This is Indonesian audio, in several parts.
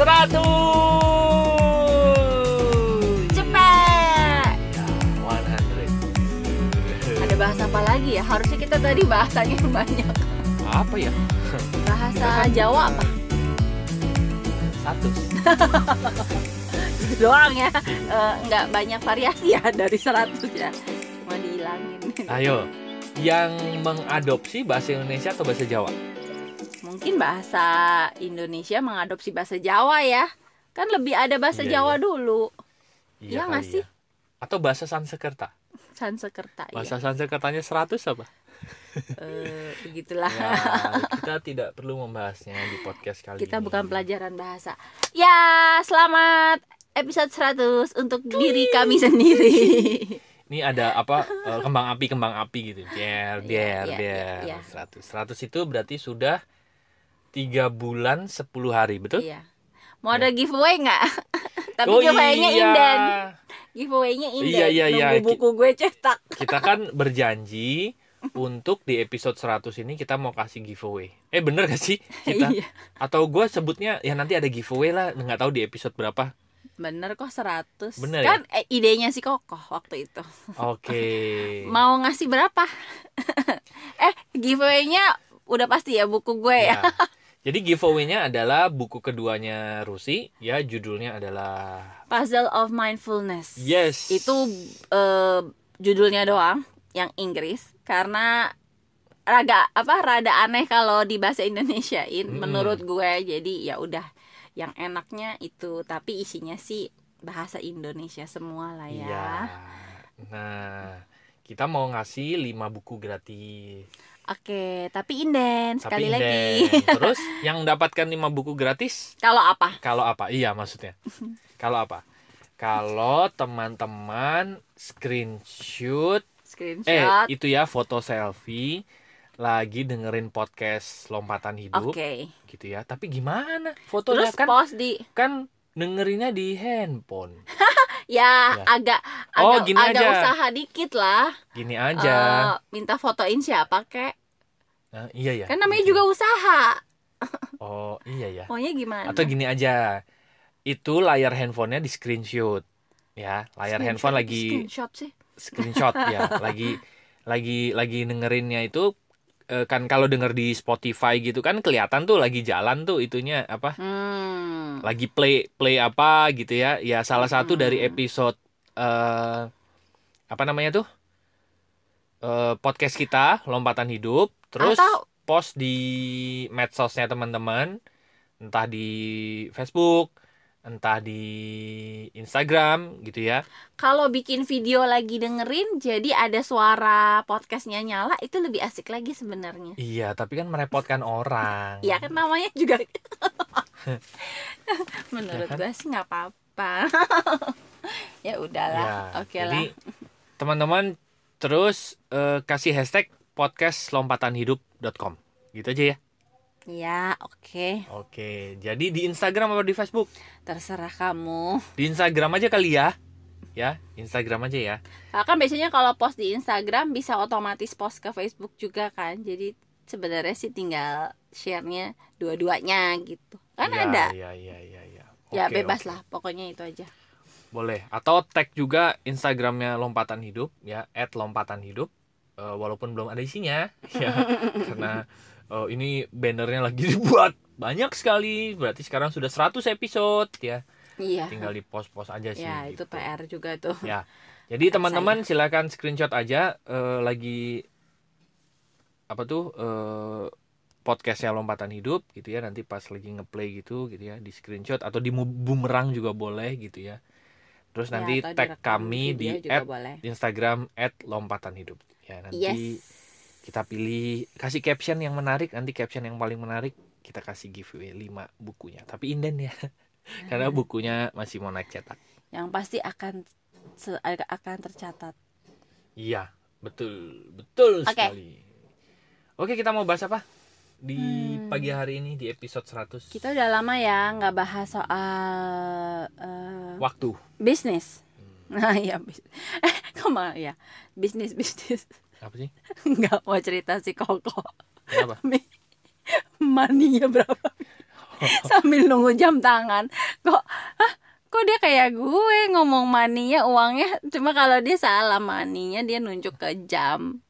100 Cepet. ya 100 Ada bahasa apa lagi ya? Harusnya kita tadi bahasanya banyak. apa ya Bahasa Jawa apa? satu doang ya. Eh, nggak banyak variasi ya dari 100 ya. Cuma dihilangin. ayo yang mengadopsi bahasa Indonesia atau bahasa Jawa Mungkin bahasa Indonesia mengadopsi bahasa Jawa ya. Kan lebih ada bahasa Iya, Jawa iya. dulu. Iya nggak kali sih? ya. atau bahasa Sansekerta Sansekerta bahasa ya. Sansekertanya 100 apa Eh, begitulah. ya, kita tidak perlu membahasnya di podcast kali Kita ini bukan pelajaran bahasa. Ya, selamat episode 100 untuk diri kami sendiri. ini ada apa eh, kembang api kembang api gitu der iya, iya, der iya. 100 100 itu berarti sudah tiga bulan 10 hari betul Iya. Mau ada giveaway nggak? Tapi Oh giveaway-nya iya. inden. Giveaway-nya inden. Iya, iya, iya. Nunggu buku gue cetak. kita kan berjanji untuk di episode 100 ini kita mau kasih giveaway eh bener gak sih kita Iya. atau gue sebutnya ya nanti ada giveaway lah nggak tahu di episode berapa Bener kok 100. Bener kan eh, idenya si Kokoh waktu itu. oke Mau ngasih berapa? eh, giveaway-nya udah pasti ya buku gue ya. Ya. Jadi giveaway-nya adalah buku keduanya Rusi, ya judulnya adalah Puzzle of Mindfulness. Yes. Itu eh, judulnya doang yang Inggris karena raga apa rada aneh kalau di bahasa Indonesiain Mm-mm. menurut gue. Jadi ya udah yang enaknya itu tapi isinya sih bahasa Indonesia semua lah ya. Iya. Nah, kita mau ngasih 5 buku gratis. Oke, tapi inden sekali Tapi lagi. Inden. Terus yang mendapatkan 5 buku gratis kalau apa? kalau apa? Iya, maksudnya. kalau apa? Kalau teman-teman screenshot eh Screenshot. itu ya foto selfie lagi dengerin podcast lompatan hidup Oke. gitu ya. Tapi gimana? Fotonya Terus kan post di kan dengerinnya di handphone. ya, Ya. agak Oh, agak gini agak aja. usaha dikit lah. Gini aja. Eh, minta fotoin siapa kek? Nah, iya ya. Kan namanya gitu. juga usaha. Oh, iya ya. Maunya gimana? Atau gini aja. Itu layar handphonenya di screenshot. Ya, layar Screenshot- handphone lagi screenshot sih. screenshot ya. Lagi lagi lagi dengerinnya itu eh, kan kalau denger di Spotify gitu kan kelihatan tuh lagi jalan tuh itunya apa? Hmm. Lagi play play apa gitu ya. Ya salah satu Hmm. dari episode eh apa namanya tuh? Eh, podcast kita lompatan hidup terus Atau- post di medsosnya teman-teman entah di Facebook entah di Instagram gitu ya Kalau bikin video lagi dengerin, jadi ada suara podcastnya nyala, itu lebih asik lagi sebenarnya. iya tapi kan merepotkan orang Iya kan namanya juga. Menurut Ya kan? gue sih nggak apa-apa. ya udahlah, Ya, oke jadi lah. teman-teman terus eh, kasih hashtag podcast lompatan hidup.com gitu aja ya Ya oke, oke jadi di Instagram atau di Facebook terserah kamu. di Instagram aja kali ya ya Instagram aja ya Nah, kan biasanya kalau post di Instagram bisa otomatis post ke Facebook juga kan. Jadi sebenarnya sih tinggal share-nya dua-duanya gitu. Kan Ya, ada. ya ya ya ya ya Oke, bebas oke. lah, pokoknya itu aja. Boleh. Atau tag juga Instagramnya Lompatan Hidup ya, @lompatan hidup. Eh, walaupun belum ada isinya ya, karena eh, ini bannernya lagi dibuat banyak sekali. Berarti sekarang sudah 100 episode ya. Iya. Tinggal di post-post aja sih. Ya, itu gitu. PR juga tuh. Ya. Jadi teman-teman silakan screenshot aja eh, lagi apa tuh eh, podcastnya lompatan hidup gitu ya nanti pas lagi ngeplay gitu gitu ya di screenshot atau di bumerang juga boleh gitu ya terus Ya, nanti tag kami di at boleh. Instagram at lompatan hidup ya nanti Yes. kita pilih kasih caption yang menarik nanti caption yang paling menarik kita kasih giveaway 5 bukunya tapi inden ya karena bukunya masih mau naik cetak Yang pasti akan akan tercatat. iya betul betul Oke. sekali oke kita mau bahas apa di Hmm. pagi hari ini di episode 100 Kita udah lama ya nggak bahas soal eh, waktu bisnis. Hmm. Nah, iya bis. Eh, ke mana ya? Bisnis bisnis. apa sih Nggak mau cerita si Koko. kenapa Maninya berapa? sambil nunggu jam tangan kok hah kok dia kayak gue ngomong maninya uangnya cuma kalau dia salah maninya dia nunjuk ke jam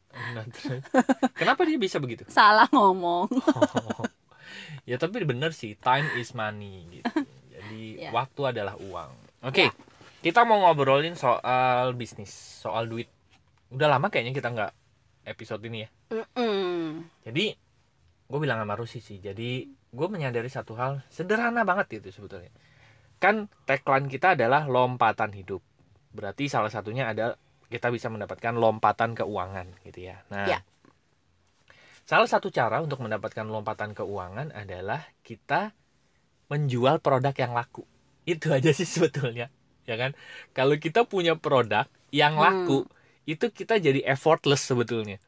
kenapa dia bisa begitu? Salah ngomong. Ya tapi bener sih time is money gitu. Jadi Ya. waktu adalah uang. Oke Ya. kita mau ngobrolin soal bisnis soal duit. Udah lama kayaknya kita nggak episode ini ya. Mm-mm. jadi gue bilang sama Rusi sih jadi gue menyadari satu hal sederhana banget itu sebetulnya. Kan tagline kita adalah lompatan hidup. Berarti salah satunya ada kita bisa mendapatkan lompatan keuangan gitu ya. Nah Ya. salah satu cara untuk mendapatkan lompatan keuangan adalah kita menjual produk yang laku. Itu aja sih sebetulnya ya kan? Kalau kita punya produk yang Hmm. laku itu kita jadi effortless sebetulnya.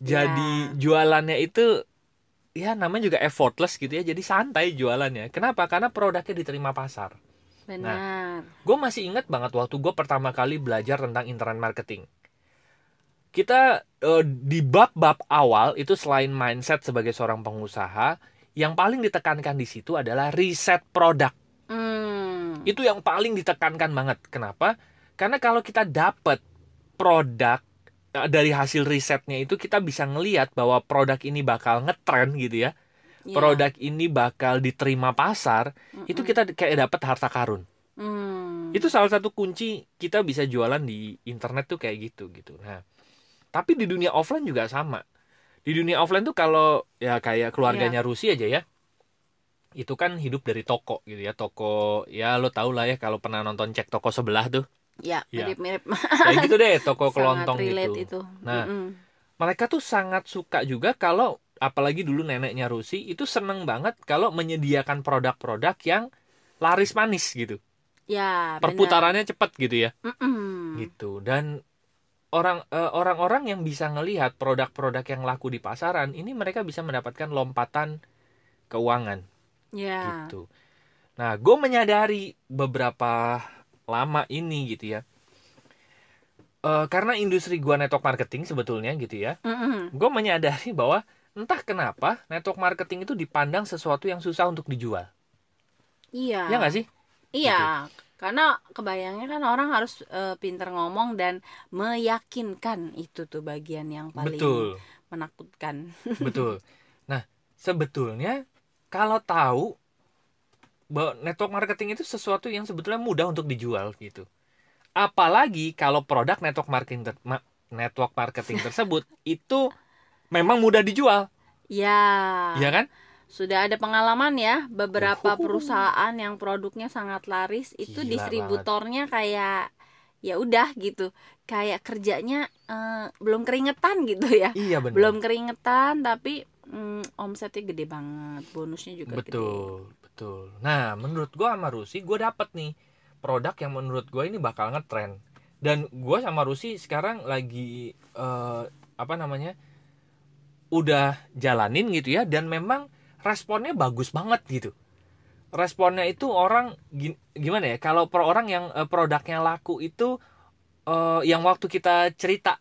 Jadi Ya. jualannya itu ya namanya juga effortless gitu ya. Jadi santai jualannya. Kenapa? Karena produknya diterima pasar benar. gue masih ingat banget waktu gue pertama kali belajar tentang internet marketing. Kita eh, di bab-bab awal itu selain mindset sebagai seorang pengusaha yang paling ditekankan di situ adalah riset produk. Hmm. itu yang paling ditekankan banget. Kenapa? Karena kalau kita dapat produk eh, dari hasil risetnya itu kita bisa ngelihat bahwa produk ini bakal ngetren gitu ya Ya. produk ini bakal diterima pasar itu Mm-mm. kita kayak dapat harta karun Hmm. itu salah satu kunci kita bisa jualan di internet tuh kayak gitu gitu nah tapi di dunia offline juga sama di dunia offline tuh kalau ya kayak keluarganya Iya. Rusi aja ya itu kan hidup dari toko gitu ya toko ya lo tau lah ya kalau pernah nonton cek toko sebelah tuh ya Ya. mirip-mirip kayak gitu deh toko kelontong gitu itu Nah, Mm-mm. mereka tuh sangat suka juga kalau apalagi dulu neneknya Rusi itu seneng banget kalau menyediakan produk-produk yang laris manis gitu. Ya perputarannya cepet gitu ya. Mm-mm. gitu. Dan orang eh, orang-orang yang bisa ngelihat produk-produk yang laku di pasaran ini mereka bisa mendapatkan lompatan keuangan. Ya. Gitu. Nah gue menyadari beberapa lama ini gitu ya. Eh, karena industri gua network marketing sebetulnya gitu ya Mm-mm. gue menyadari bahwa entah kenapa network marketing itu dipandang sesuatu yang susah untuk dijual iya ya nggak sih Iya, karena kebayangnya kan orang harus eh, pinter ngomong dan meyakinkan itu tuh bagian yang paling betul menakutkan. Betul. Nah, sebetulnya kalau tahu bahwa network marketing itu sesuatu yang sebetulnya mudah untuk dijual gitu. Apalagi kalau produk network marketing network marketing tersebut itu memang mudah dijual, Ya, ya kan? sudah ada pengalaman ya beberapa Uhuhu. perusahaan yang produknya sangat laris itu Gila distributornya kayak ya udah gitu, kayak kerjanya eh, belum keringetan gitu ya. Iya benar. Belum keringetan tapi mm, omsetnya gede banget, bonusnya juga gede. Betul, betul. Nah, menurut gua sama Rusi, gua dapet nih produk yang menurut gua ini bakal ngetren. Dan gua sama Rusi sekarang lagi eh, apa namanya? Udah jalanin gitu ya dan memang responnya bagus banget gitu. Responnya itu orang gimana ya? Kalau per orang yang eh, produknya laku itu eh, yang waktu kita cerita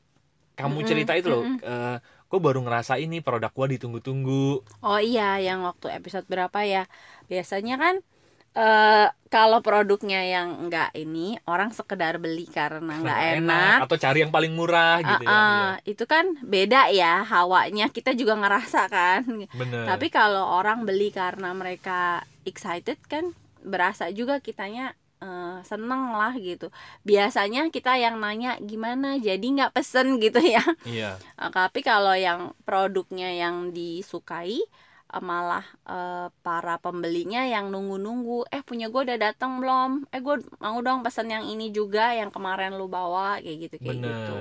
kamu cerita itu loh, mm-mm. eh, gue baru ngerasa ini produk gua ditunggu-tunggu. Oh iya, yang waktu episode berapa ya? Biasanya kan eh kalau produknya yang enggak ini orang sekedar beli karena enggak enak. atau cari yang paling murah gitu Ah, ya. ah, itu kan beda ya hawanya kita juga ngerasa kan Iya, Bener. tapi kalau orang beli karena mereka excited kan berasa juga kitanya eh, seneng lah gitu biasanya kita yang nanya gimana jadi nggak pesen gitu ya iya, Eh, tapi kalau yang produknya yang disukai malah eh, para pembelinya yang nunggu-nunggu eh punya gue udah datang belum eh gue mau dong pesan yang ini juga yang kemarin lu bawa kayak gitu kayak Bener. gitu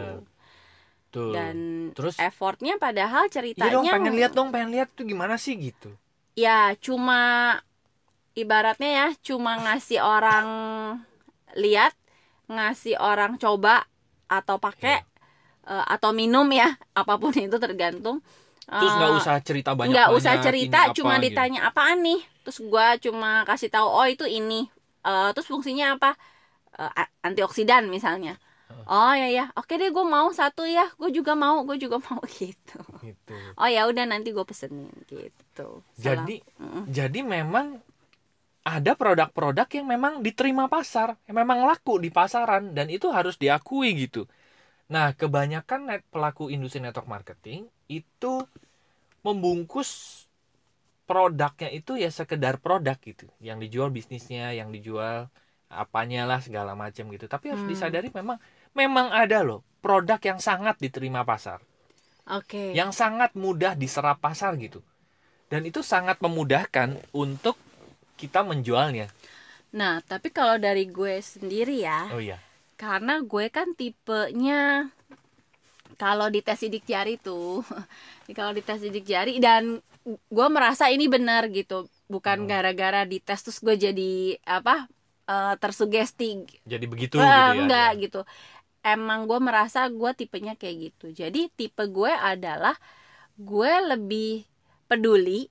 tuh. dan Terus effortnya padahal iya ceritanya dong pengen lihat dong, pengen lihat tuh gimana sih gitu. ya cuma ibaratnya ya cuma ngasih orang lihat ngasih orang coba atau pakai eh, atau minum ya apa pun itu tergantung Terus nggak Eh, usah cerita banyak nggak usah cerita cuma gitu. ditanya apaan nih? Terus gua cuma kasih tahu oh itu ini. Eh, terus fungsinya apa? A- antioksidan misalnya. Oh ya ya. Oke deh gue mau satu ya. Gue juga mau gue juga mau. Gitu. Gitu. Oh ya udah nanti gue pesenin. Gitu. Salah. jadi Mm-mm. jadi memang ada produk-produk yang memang diterima pasar yang memang laku di pasaran dan itu harus diakui gitu nah kebanyakan net pelaku industri network marketing itu membungkus produknya itu ya sekedar produk gitu. Yang dijual bisnisnya yang dijual apanya lah segala macam gitu. Tapi harus Hmm. disadari memang memang ada loh produk yang sangat diterima pasar. Oke. Yang sangat mudah diserap pasar gitu. Dan itu sangat memudahkan untuk kita menjualnya. Nah tapi kalau dari gue sendiri ya oh iya karena gue kan tipenya kalau di tes sidik jari tuh kalau di tes sidik jari dan gue merasa ini benar gitu bukan Hmm. gara-gara di tes terus gue jadi apa eh, tersugesti jadi begitu Ah, gitu ya enggak ya. gitu emang gue merasa gue tipenya kayak gitu jadi tipe gue adalah gue lebih peduli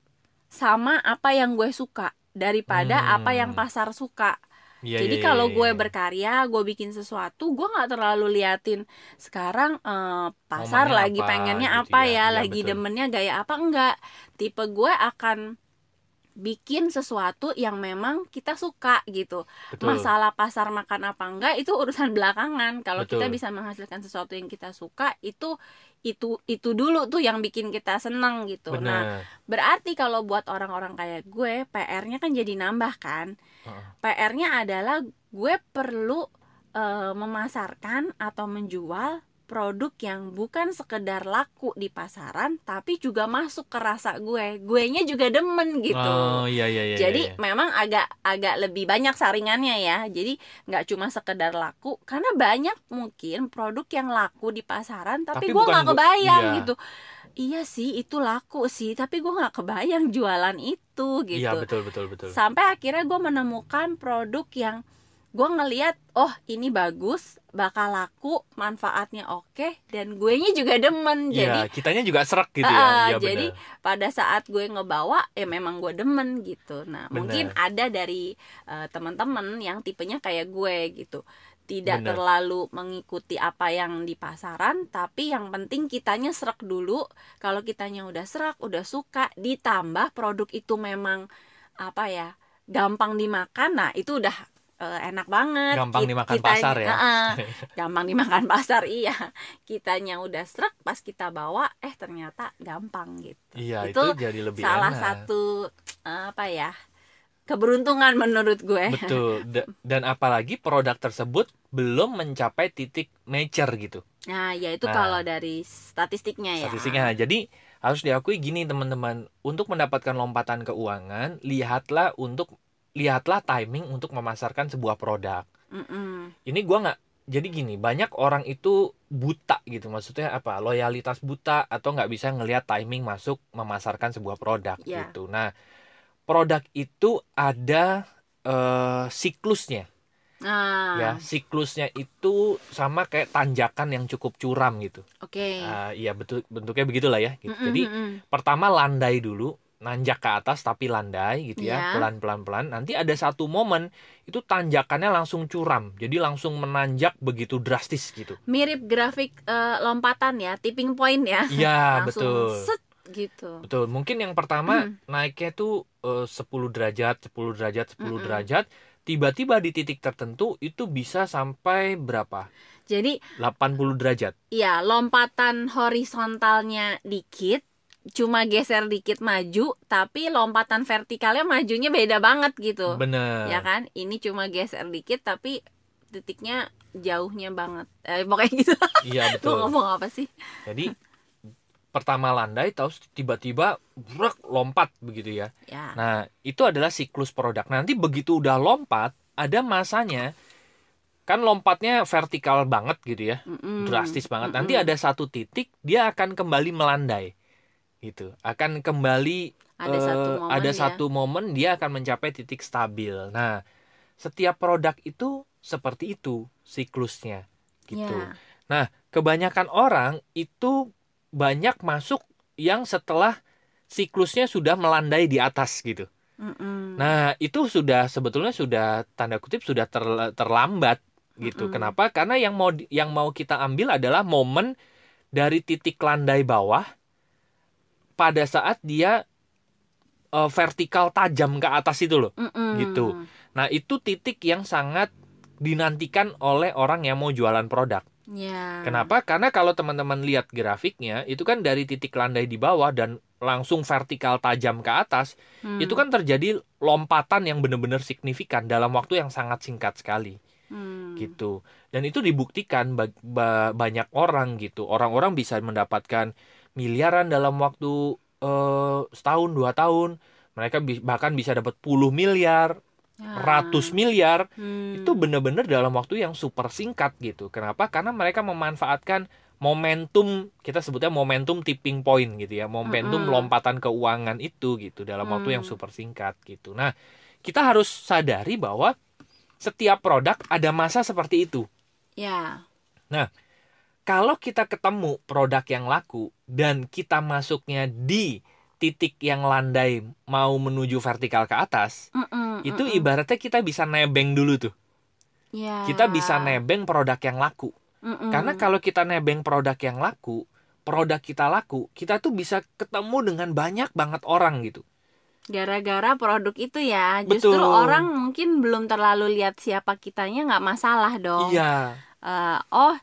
sama apa yang gue suka daripada Hmm. apa yang pasar suka Iya, jadi iya, kalau iya, gue iya. berkarya, gue bikin sesuatu, gue nggak terlalu liatin sekarang eh, pasar Momennya lagi apa, pengennya gitu apa ya. ya, Iya, lagi betul. demennya gaya apa enggak. Tipe gue akan bikin sesuatu yang memang kita suka gitu. betul Masalah pasar makan apa enggak itu urusan belakangan. Kalau kita bisa menghasilkan sesuatu yang kita suka itu itu itu dulu tuh yang bikin kita seneng gitu. Nah, benar berarti kalau buat orang-orang kayak gue, PR-nya kan jadi nambah kan. Heeh. PR-nya adalah gue perlu eh, memasarkan atau menjual produk yang bukan sekedar laku di pasaran tapi juga masuk ke rasa gue. Guenya juga demen gitu. oh iya iya iya Jadi iya. memang agak agak lebih banyak saringannya ya. Jadi nggak cuma sekedar laku karena banyak mungkin produk yang laku di pasaran tapi, Tapi gue nggak kebayang iya. gitu. Iya sih itu laku sih tapi gue nggak kebayang jualan itu gitu iya betul betul betul sampai akhirnya gue menemukan produk yang gue ngeliat oh ini bagus bakal laku manfaatnya oke dan gue nya juga demen jadi Iya, kitanya juga serak gitu Ah, ya iya jadi benar. pada saat gue ngebawa ya memang gue demen gitu nah Bener. mungkin ada dari eh, teman-teman yang tipenya kayak gue gitu tidak Bener. terlalu mengikuti apa yang di pasaran tapi yang penting kitanya serak dulu kalau kitanya udah serak udah suka ditambah produk itu memang apa ya gampang dimakan nah itu udah eh, enak banget. Gampang Kit- dimakan kitanya- pasar ya. Heeh, gampang dimakan pasar iya. Kitanya udah serak pas kita bawa eh ternyata gampang gitu. Iya itu, itu jadi lebih salah enak. satu eh, apa ya keberuntungan menurut gue. Betul. Da- dan apalagi produk tersebut belum mencapai titik mature gitu. Nah ya itu Nah. kalau dari statistiknya ya. Statistiknya. Jadi harus diakui gini teman-teman. Untuk mendapatkan lompatan keuangan lihatlah untuk lihatlah timing untuk memasarkan sebuah produk. Mm-mm. ini gua nggak jadi gini banyak orang itu buta gitu maksudnya apa loyalitas buta atau nggak bisa ngelihat timing masuk memasarkan sebuah produk Ya. gitu. Nah produk itu ada eh, siklusnya. Nah. Ya siklusnya itu sama kayak tanjakan yang cukup curam gitu. Oke. Ah, iya betul bentuknya begitulah ya gitu. Jadi pertama landai dulu nanjak ke atas tapi landai gitu ya Iya. pelan pelan pelan nanti ada satu momen itu tanjakannya langsung curam. Jadi langsung menanjak begitu drastis gitu. Mirip grafik eh, lompatan ya tipping point ya. Iya langsung betul. set gitu. Betul. Mungkin yang pertama Hmm. naiknya tuh eh, 10 derajat 10 derajat 10 Mm-mm. derajat. Tiba-tiba di titik tertentu itu bisa sampai berapa? Jadi 80 derajat. Ya lompatan horizontalnya dikit cuma geser dikit maju tapi lompatan vertikalnya majunya beda banget gitu bener ya kan ini cuma geser dikit tapi titiknya jauhnya banget eh, pokoknya gitu iya betul ngomong apa sih Jadi pertama landai terus tiba-tiba brek, lompat begitu ya. ya Nah, itu adalah siklus produk. Nanti begitu udah lompat, ada masanya kan lompatnya vertikal banget gitu ya. Mm-mm. Drastis banget. Mm-mm. Nanti ada satu titik dia akan kembali melandai. Gitu. Akan kembali ada eh, satu momen ada ya. satu momen dia akan mencapai titik stabil. Nah, setiap produk itu seperti itu siklusnya gitu. Ya. Nah, kebanyakan orang itu banyak masuk yang setelah siklusnya sudah melandai di atas gitu. Mm-mm. Nah, itu sudah sebetulnya sudah tanda kutip sudah ter- terlambat gitu. Mm-mm. Kenapa? Karena yang mau yang mau kita ambil adalah momen dari titik landai bawah pada saat dia eh, vertikal tajam ke atas itu loh. Mm-mm. Gitu. Nah, itu titik yang sangat dinantikan oleh orang yang mau jualan produk. Ya. Kenapa? Karena kalau teman-teman lihat grafiknya, itu kan dari titik landai di bawah dan langsung vertikal tajam ke atas, Hmm. itu kan terjadi lompatan yang benar-benar signifikan dalam waktu yang sangat singkat sekali Hmm. gitu. Dan itu dibuktikan ba- ba- banyak orang gitu. Orang-orang bisa mendapatkan miliaran dalam waktu eh, setahun dua tahun. Mereka bi- bahkan bisa dapat puluh miliar, Ya. ratus miliar Hmm. itu benar-benar dalam waktu yang super singkat gitu. Kenapa? Karena mereka memanfaatkan momentum kita sebutnya momentum tipping point gitu ya, momentum Mm-mm. lompatan keuangan itu gitu dalam waktu yang Hmm. super singkat gitu. Nah, kita harus sadari bahwa setiap produk ada masa seperti itu. Ya. Kalau kita ketemu produk yang laku dan kita masuknya di titik yang landai mau menuju vertikal ke atas, Mm-mm, itu mm-mm. ibaratnya kita bisa nebeng dulu tuh. Ya. Kita bisa nebeng produk yang laku. Mm-mm. Karena kalau kita nebeng produk yang laku, produk kita laku, kita tuh bisa ketemu dengan banyak banget orang gitu. gara-gara produk itu ya, justru Betul. orang mungkin belum terlalu lihat siapa kitanya nggak masalah dong. Iya, Eh, oh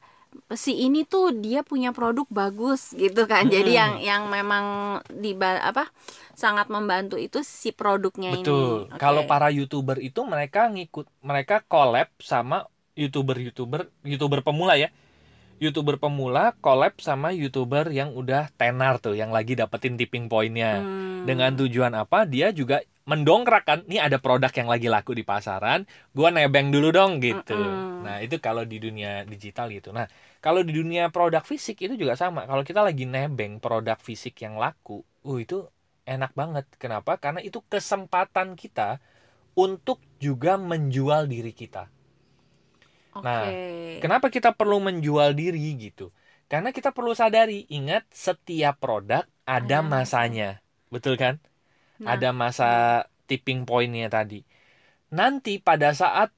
si ini tuh dia punya produk bagus gitu kan. Jadi yang yang memang di apa sangat membantu itu si produknya betul. ini. Oke. Kalau para YouTuber itu mereka ngikut mereka collab sama YouTuber-YouTuber YouTuber pemula ya. YouTuber pemula collab sama YouTuber yang udah tenar tuh, yang lagi dapetin tipping pointnya. Hmm. Dengan tujuan apa? Dia juga mendongkrak kan, nih ada produk yang lagi laku di pasaran, gua nebeng dulu dong gitu. Mm-mm. Nah itu kalau di dunia digital gitu. Nah kalau di dunia produk fisik itu juga sama. Kalau kita lagi nebeng produk fisik yang laku, uh itu enak banget. Kenapa? Karena itu kesempatan kita untuk juga menjual diri kita. Oke. Nah, Kenapa kita perlu menjual diri gitu? Karena kita perlu sadari, ingat setiap produk Ada masanya, betul kan? Nah, Ada masa tipping pointnya tadi. Nanti pada saat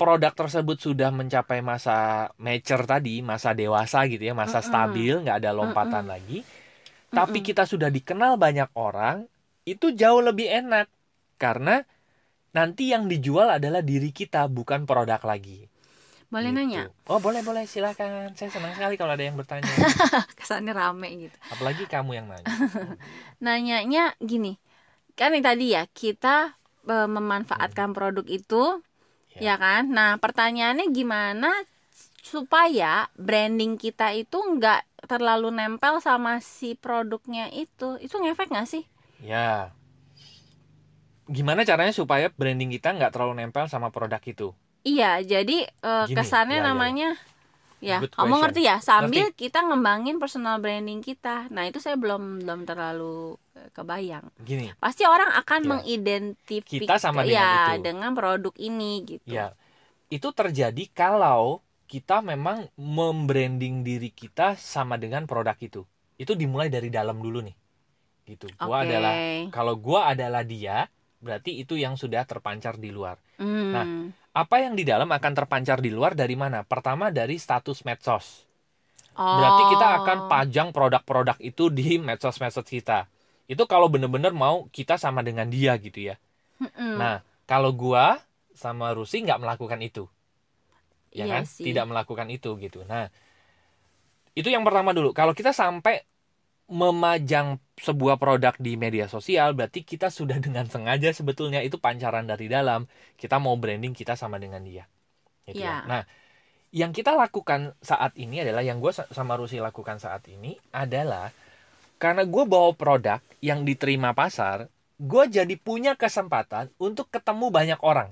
produk tersebut sudah mencapai masa mature tadi, masa dewasa gitu ya, masa Mm-mm. stabil, nggak ada lompatan lagi. Tapi kita sudah dikenal banyak orang, itu jauh lebih enak karena nanti yang dijual adalah diri kita, bukan produk lagi. boleh Gitu. nanya? Oh boleh boleh silakan. Saya senang sekali kalau ada yang bertanya. Kesannya rame gitu. Apalagi kamu yang nanya. Nanyanya gini. Kan yang tadi ya, kita eh, memanfaatkan produk itu Ya. ya kan? Nah, pertanyaannya gimana supaya branding kita itu nggak terlalu nempel sama si produknya itu? Itu ngefek nggak sih? Ya. Gimana caranya supaya branding kita nggak terlalu nempel sama produk itu? Iya, jadi Gini, kesannya ya, ya, ya. Ya, Good kamu question. ngerti ya, sambil kita ngembangin personal branding kita. Nah, itu saya belum belum terlalu eh, kebayang. Gini, Pasti orang akan Ya. mengidentifikasi Kita sama dengan ya, itu. dengan produk ini gitu. ya itu terjadi kalau kita memang membranding diri kita sama dengan produk itu. Itu dimulai dari dalam dulu nih. Gitu. Gua adalah kalau gua adalah dia, berarti itu yang sudah terpancar di luar. Hmm. Nah, Apa yang di dalam akan terpancar di luar dari mana? Pertama dari status medsos. Berarti kita akan Oh. pajang produk-produk itu di medsos-medsos kita. Itu kalau bener-bener mau kita sama dengan dia gitu ya. Mm-mm. Nah, kalau gua sama Rusi nggak melakukan itu. Ya Iya kan? sih. Tidak melakukan itu gitu. Nah, itu yang pertama dulu. Kalau kita sampai memajang sebuah produk di media sosial, berarti kita sudah dengan sengaja sebetulnya itu pancaran dari dalam. Kita mau branding kita sama dengan dia. Gitu ya. Iya. Nah, yang kita lakukan saat ini adalah yang gue sama Rusi lakukan saat ini adalah karena gue bawa produk yang diterima pasar, gue jadi punya kesempatan untuk ketemu banyak orang.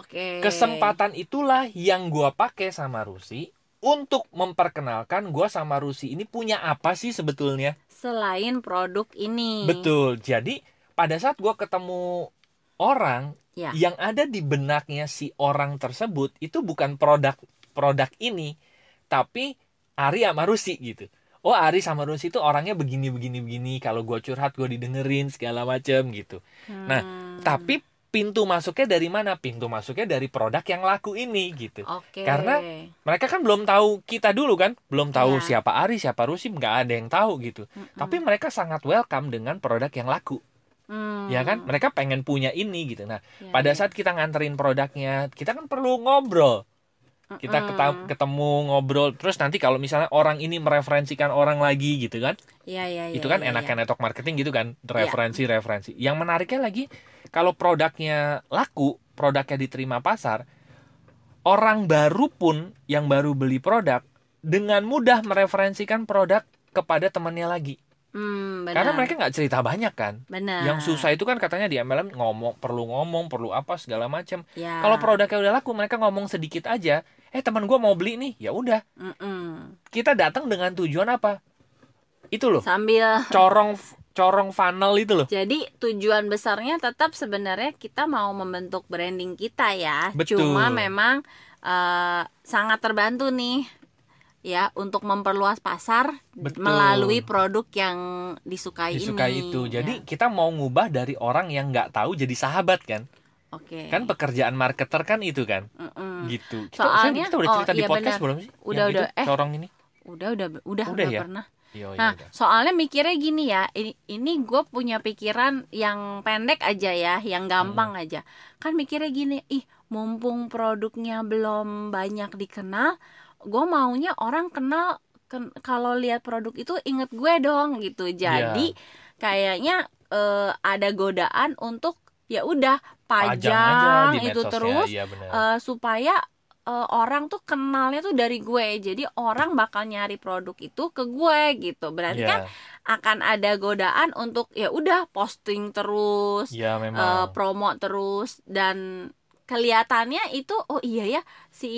Oke. Kesempatan itulah yang gue pakai sama Rusi untuk memperkenalkan gue sama Rusi ini punya apa sih sebetulnya. selain produk ini. Betul. Jadi pada saat gue ketemu orang Ya. yang ada di benaknya si orang tersebut itu bukan produk produk ini, tapi Ari sama Rusi gitu. Oh Ari sama Rusi itu orangnya begini begini begini. Kalau gue curhat gue didengerin segala macem gitu. Nah, Hmm. Tapi pintu masuknya dari mana? Pintu masuknya dari produk yang laku ini gitu. Oke. Karena mereka kan belum tahu kita dulu kan? Belum tahu Iya. siapa Ari siapa Rusim nggak ada yang tahu gitu. Tapi mereka sangat welcome dengan produk yang laku. Hmm. ya kan? Mereka pengen punya ini gitu. Nah Ya, pada ya. saat kita nganterin produknya kita kan perlu ngobrol kita Mm-mm. keta- ketemu ngobrol terus nanti kalau misalnya orang ini mereferensikan orang lagi gitu kan Iya, iya, iya, itu kan iya, enaknya iya. network marketing gitu kan referensi referensi yang menariknya lagi kalau produknya laku produknya diterima pasar orang baru pun yang baru beli produk dengan mudah mereferensikan produk kepada temannya lagi Hmm, benar. karena mereka nggak cerita banyak kan benar. yang susah itu kan katanya di MLM ngomong perlu ngomong perlu apa segala macam Ya. kalau produknya udah laku mereka ngomong sedikit aja eh teman gua mau beli nih. Ya udah. Kita datang dengan tujuan apa? Itu loh. Sambil. Corong corong funnel itu loh. Jadi tujuan besarnya tetap sebenarnya kita mau membentuk branding kita ya. Betul. Cuma memang eh, sangat terbantu nih ya untuk memperluas pasar Betul. melalui produk yang disukai, disukai ini. itu. Jadi Ya, kita mau ngubah dari orang yang nggak tahu jadi sahabat kan oke. kan pekerjaan marketer kan itu kan Mm-mm. gitu kita, Soalnya- kita udah oh, cerita di iya podcast belum sih Udah, Yang udah. itu, Eh. corong ini Udah udah udah Udah udah ya? pernah. Yo, ya Nah, soalnya mikirnya gini ya, ini ini gue punya pikiran yang pendek aja ya, yang gampang Hmm. aja. Kan mikirnya gini, ih mumpung produknya belum banyak dikenal, gue maunya orang kenal ken- kalau lihat produk itu inget gue dong gitu. Iya. Jadi kayaknya eh, ada godaan untuk ya udah pajang, di itu terus iya benar. eh, supaya eh, orang tuh kenalnya tuh dari gue jadi orang bakal nyari produk itu ke gue gitu berarti Iya, kan akan ada godaan untuk ya udah posting terus iya eh, memang promo terus dan kelihatannya itu oh iya ya si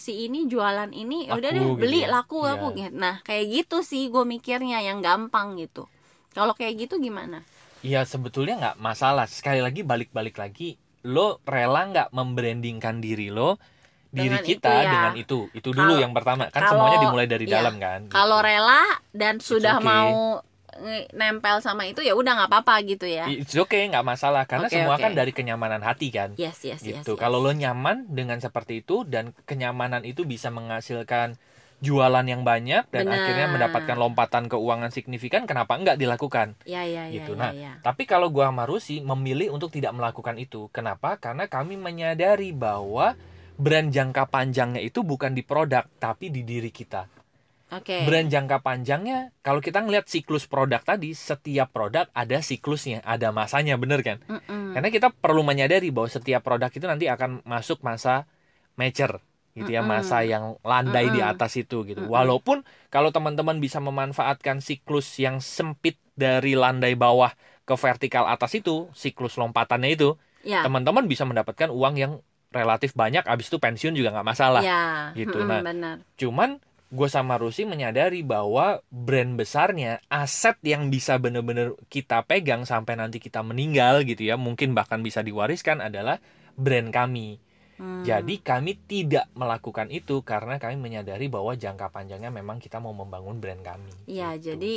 si ini jualan ini ya udah Laku deh gitu beli ya. laku Iya. laku gitu. nah kayak gitu sih gue mikirnya yang gampang gitu kalau kayak gitu gimana Iya sebetulnya nggak masalah sekali lagi balik-balik lagi lo rela nggak membrandingkan diri lo diri Dengan kita itu ya. dengan itu itu dulu Kalau- yang pertama kan kalau- semuanya dimulai dari iya. dalam kan kalau gitu. rela dan sudah okay. mau nempel sama itu ya udah nggak apa-apa gitu ya It's okay nggak masalah karena Oke, semua oke. kan dari kenyamanan hati kan yes yes yes, gitu. yes. Kalau lo nyaman dengan seperti itu dan kenyamanan itu bisa menghasilkan jualan yang banyak dan Benar. akhirnya mendapatkan lompatan keuangan signifikan, kenapa enggak dilakukan? ya ya ya gitu. ya, Nah, ya. Tapi kalau gua sama Rusi memilih untuk tidak melakukan itu. Kenapa? Karena kami menyadari bahwa brand jangka panjangnya itu bukan di produk tapi di diri kita. oke Brand jangka panjangnya kalau kita ngelihat siklus produk tadi, setiap produk ada siklusnya, ada masanya, bener kan? Mm-mm. Karena kita perlu menyadari bahwa setiap produk itu nanti akan masuk masa mature gitu ya, masa yang landai di atas itu gitu. Walaupun kalau teman-teman bisa memanfaatkan siklus yang sempit dari landai bawah ke vertikal atas itu, siklus lompatannya itu, ya teman-teman bisa mendapatkan uang yang relatif banyak abis itu pensiun juga nggak masalah. ya gitu. Nah, benar Cuman gue sama Rusi menyadari bahwa brand besarnya, aset yang bisa bener-bener kita pegang sampai nanti kita meninggal gitu ya, mungkin bahkan bisa diwariskan adalah brand kami. Hmm. Jadi kami tidak melakukan itu karena kami menyadari bahwa jangka panjangnya memang kita mau membangun brand kami. ya Gitu. jadi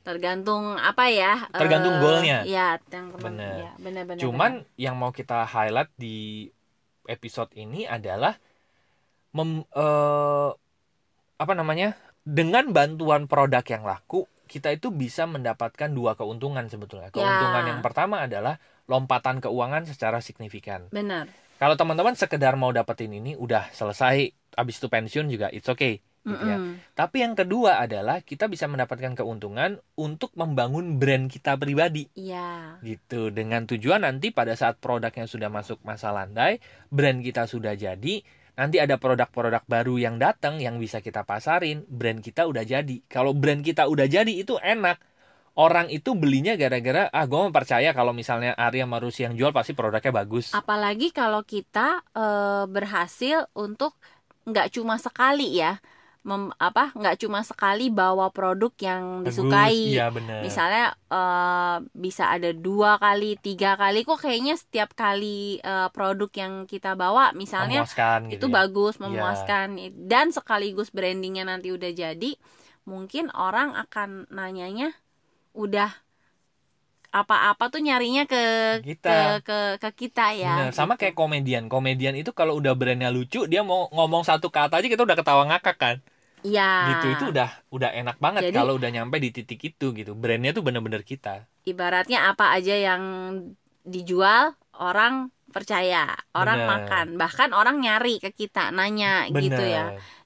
tergantung apa ya Tergantung eh, goalnya. ya yang Bener. ya benar benar Cuman yang mau kita highlight di episode ini adalah mem, eh, apa namanya? Dengan bantuan produk yang laku, kita itu bisa mendapatkan dua keuntungan sebetulnya. Keuntungan Ya. yang pertama adalah lompatan keuangan secara signifikan. benar Kalau teman-teman sekedar mau dapetin ini udah selesai, habis itu pensiun juga it's okay gitu ya. Mm-mm. Tapi yang kedua adalah kita bisa mendapatkan keuntungan untuk membangun brand kita pribadi Iya. gitu dengan tujuan nanti pada saat produknya sudah masuk masa landai brand kita sudah jadi nanti ada produk-produk baru yang datang yang bisa kita pasarin brand kita udah jadi kalau brand kita udah jadi itu enak orang itu belinya gara-gara ah gue percaya kalau misalnya Arya Marusi yang jual pasti produknya bagus apalagi kalau kita eh, berhasil untuk nggak cuma sekali ya mem- apa nggak cuma sekali bawa produk yang Bagus, disukai iya bener misalnya eh, bisa ada dua kali tiga kali kok kayaknya setiap kali eh, produk yang kita bawa misalnya memuaskan gitu itu ya. bagus Iya. memuaskan dan sekaligus brandingnya nanti udah jadi mungkin orang akan nanyanya udah apa-apa tuh nyarinya ke Kita. ke ke, ke kita ya. Bener. sama kayak komedian komedian itu kalau udah brandnya lucu dia mau ngomong satu kata aja kita udah ketawa ngakak kan Iya. gitu itu udah udah enak banget Jadi- kalau udah nyampe di titik itu gitu brandnya tuh bener-bener kita ibaratnya apa aja yang dijual orang percaya, orang Bener. makan, bahkan orang nyari ke kita nanya gitu ya.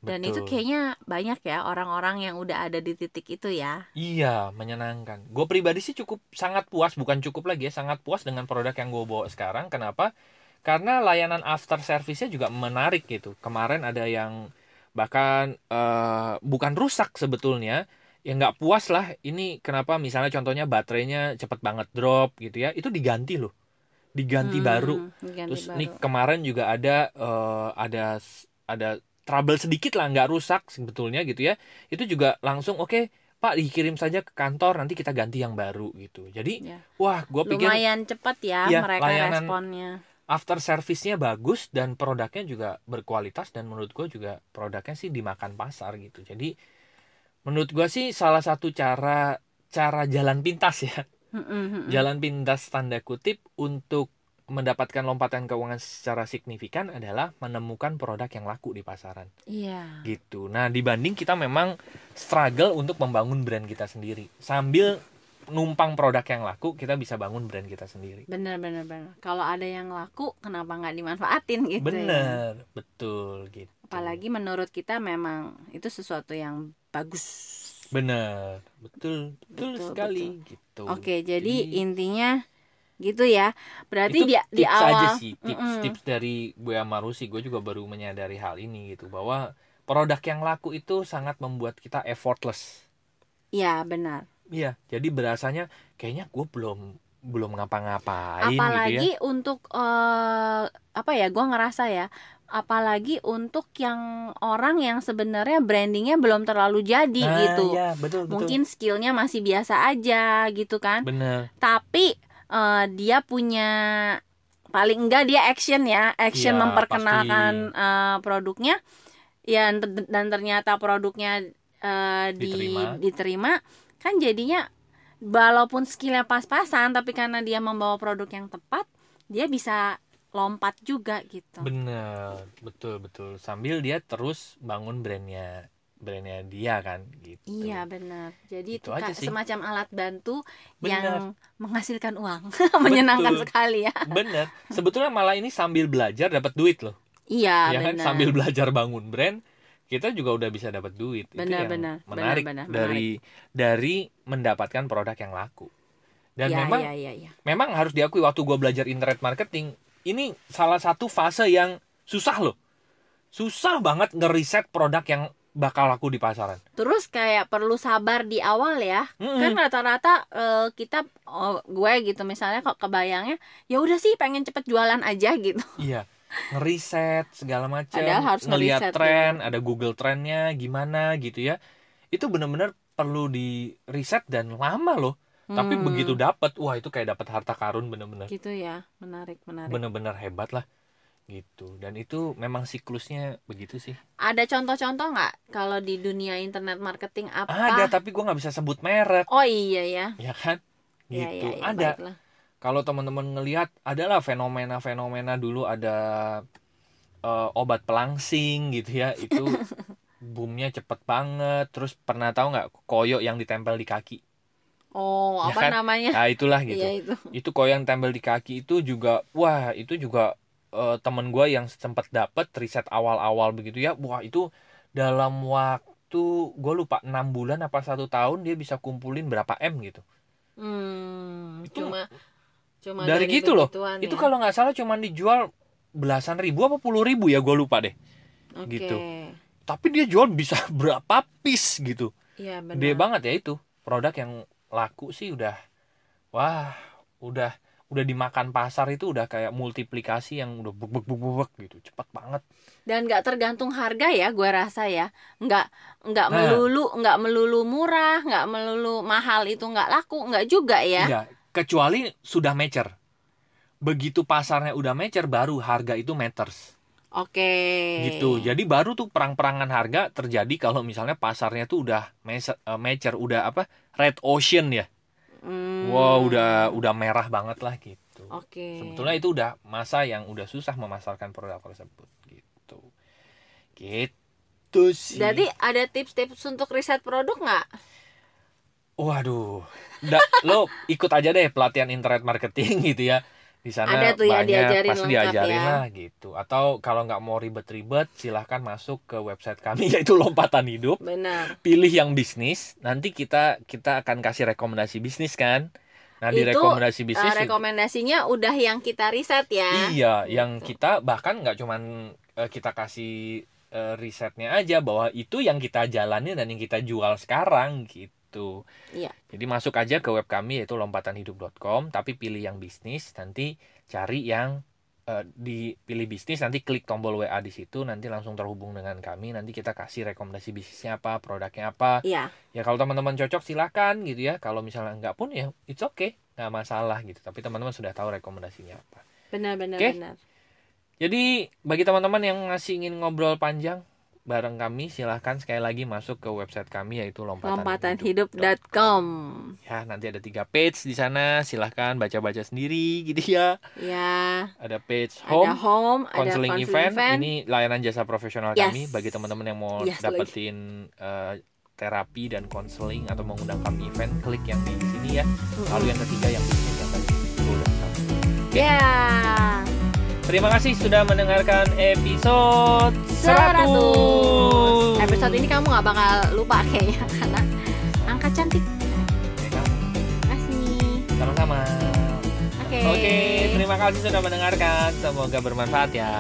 Dan itu betul. kayaknya banyak ya orang-orang yang udah ada di titik itu ya. Iya, menyenangkan. Gue pribadi sih cukup sangat puas, bukan cukup lagi ya, sangat puas dengan produk yang gue bawa sekarang. Kenapa? Karena layanan after service-nya juga menarik gitu. Kemarin ada yang bahkan eh, bukan rusak sebetulnya, ya nggak puas lah. Ini kenapa? Misalnya contohnya baterainya cepet banget drop gitu ya, itu diganti loh, diganti Hmm, baru. ganti Terus baru. nih kemarin juga ada eh, ada ada trouble sedikit lah nggak rusak sebetulnya gitu ya. Itu juga langsung oke Pak dikirim saja ke kantor nanti kita ganti yang baru gitu. Jadi Ya. wah gue pikir Lumayan cepat ya Iya, mereka layanan- responnya. after service-nya bagus dan produknya juga berkualitas dan menurut gue juga produknya sih dimakan pasar gitu. Jadi menurut gue sih salah satu cara cara jalan pintas ya Mm, mm, mm, mm. jalan pintas tanda kutip untuk mendapatkan lompatan keuangan secara signifikan adalah menemukan produk yang laku di pasaran Iya. gitu. Nah, dibanding kita memang struggle untuk membangun brand kita sendiri. Sambil numpang produk yang laku, kita bisa bangun brand kita sendiri. Bener bener bener. Kalau ada yang laku, kenapa nggak dimanfaatin gitu ya? Bener, betul gitu. Apalagi menurut kita memang itu sesuatu yang bagus. Bener, betul, betul, Betul, sekali gitu. Oke, jadi intinya gitu ya. Berarti itu di di tips aja awal sih, tips Mm-mm. tips dari gue sama Rusi, gue juga baru menyadari hal ini gitu bahwa produk yang laku itu sangat membuat kita effortless. ya benar. Iya, jadi berasanya kayaknya gue belum belum ngapa-ngapain gitu ya. Apalagi untuk eh, apa ya? Gua ngerasa ya, apalagi untuk yang orang yang sebenarnya brandingnya belum terlalu jadi Nah, gitu. iya, betul, betul. Mungkin skillnya masih biasa aja gitu kan. bener. Tapi eh, dia punya paling enggak dia action ya, action Iya, memperkenalkan eh, produknya. Ya dan ternyata produknya eh, di- Diterima. diterima kan jadinya walaupun skillnya pas-pasan tapi karena dia membawa produk yang tepat dia bisa lompat juga gitu. Bener, betul betul. Sambil dia terus bangun brandnya, brandnya dia kan, gitu. Iya benar. Jadi itu Itu aja sih. semacam alat bantu Benar. yang menghasilkan uang, menyenangkan Betul. sekali ya. Bener. Sebetulnya malah ini sambil belajar dapat duit loh. Iya ya kan, sambil belajar bangun brand, kita juga udah bisa dapat duit. Itu Benar, yang benar, menarik benar, benar, dari dari mendapatkan produk yang laku. Dan Iya, memang iya, iya, iya. memang harus diakui waktu gua belajar internet marketing, ini salah satu fase yang susah loh. Susah banget ngeriset produk yang bakal laku di pasaran. Terus kayak perlu sabar di awal ya. Mm-mm. Kan rata-rata eh, kita oh, gue gitu misalnya kok kebayangnya ya udah sih pengen cepet jualan aja gitu. Iya, ngeriset segala macam, harus ngelihat ngeriset, tren, ada Google trennya gimana gitu ya. Itu benar-benar perlu di riset dan lama loh. Tapi Hmm, begitu dapat, wah itu kayak dapat harta karun bener-bener, gitu ya. Menarik, menarik. bener-bener hebat lah gitu. Dan itu memang siklusnya begitu sih. Ada contoh-contoh nggak kalau di dunia internet marketing apa? Ada tapi gua nggak bisa sebut merek, Oh iya ya. ya kan? Iya, Gitu. iya, iya, ada. baiklah. Kalau teman-teman ngelihat adalah fenomena-fenomena dulu ada eh, obat pelangsing gitu ya itu boomnya cepet banget terus pernah tahu nggak koyo yang ditempel di kaki Oh, Ya apa kan? namanya? nah itulah gitu Iya itu. itu koyo yang tempel di kaki itu juga wah itu juga eh, temen gue yang sempat dapet riset awal-awal begitu ya wah itu dalam waktu gue lupa enam bulan apa satu tahun dia bisa kumpulin berapa m gitu Hmm, Itu cuma cuma dari gitu loh. begituan itu ya. kalau nggak salah cuman dijual belasan ribu apa puluh ribu ya gue lupa deh Oke. gitu. tapi dia jual bisa berapa piece gitu Iya benar. gede banget ya itu produk yang laku sih udah wah udah udah dimakan pasar itu udah kayak multiplikasi yang udah buk buk buk buk gitu cepat banget. Dan nggak tergantung harga ya gue rasa ya. Nggak nggak Nah. melulu nggak melulu murah nggak melulu mahal itu nggak laku nggak juga ya. Iya, kecuali sudah mature. Begitu pasarnya udah mature baru harga itu matters oke gitu jadi baru tuh perang-perangan harga terjadi kalau misalnya pasarnya tuh udah eh, mature udah apa red ocean ya Hmm, Wow, udah udah merah banget lah gitu. Oke. Sebetulnya itu udah masa yang udah susah memasarkan produk tersebut gitu. Gitu sih. Jadi ada tips-tips untuk riset produk nggak? Waduh, da, lo ikut aja deh pelatihan internet marketing gitu ya. Di sana Ada tuh ya, banyak diajarin pasti diajarin ya. lah gitu. Atau kalau nggak mau ribet-ribet, silahkan masuk ke website kami yaitu Lompatan Hidup. Benar. Pilih yang bisnis, nanti kita kita akan kasih rekomendasi bisnis kan. Nah di Itu, rekomendasi Eh, bisnis rekomendasinya udah yang kita riset ya. Iya, yang Gitu. kita bahkan nggak cuman eh, kita kasih eh, risetnya aja bahwa itu yang kita jalani dan yang kita jual sekarang gitu. Iya. Jadi masuk aja ke web kami yaitu lompatanhidup.com, tapi pilih yang bisnis, nanti cari yang eh, dipilih bisnis, nanti klik tombol WA di situ, nanti langsung terhubung dengan kami, nanti kita kasih rekomendasi bisnisnya apa, produknya apa. Iya. Ya kalau teman-teman cocok silakan gitu ya. Kalau misalnya nggak pun ya it's okay, nggak masalah gitu. Tapi teman-teman sudah tahu rekomendasinya apa. Benar benar Oke. benar. Jadi bagi teman-teman yang masih ingin ngobrol panjang bareng kami silahkan sekali lagi masuk ke website kami yaitu lompatan, Lompatanhidup.com. Ya nanti ada tiga page di sana silahkan baca-baca sendiri gitu ya. Ya. Ada page Ada home, home, ada counseling counseling event. Ini layanan jasa profesional Yes. kami bagi teman-teman yang mau Yes, dapetin eh, terapi dan konseling atau mengundang kami event klik yang di sini ya. Lalu yang ketiga yang bisnis yang tadi. Ya. Terima kasih sudah mendengarkan episode 100. 100. Episode ini kamu nggak bakal lupa kayaknya karena angka cantik. Terima kasih. Sama-sama. Oke. Oke, terima kasih sudah mendengarkan. Semoga bermanfaat ya.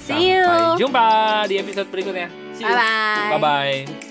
See you. Sampai jumpa di episode berikutnya. See you. Bye bye. Bye-bye.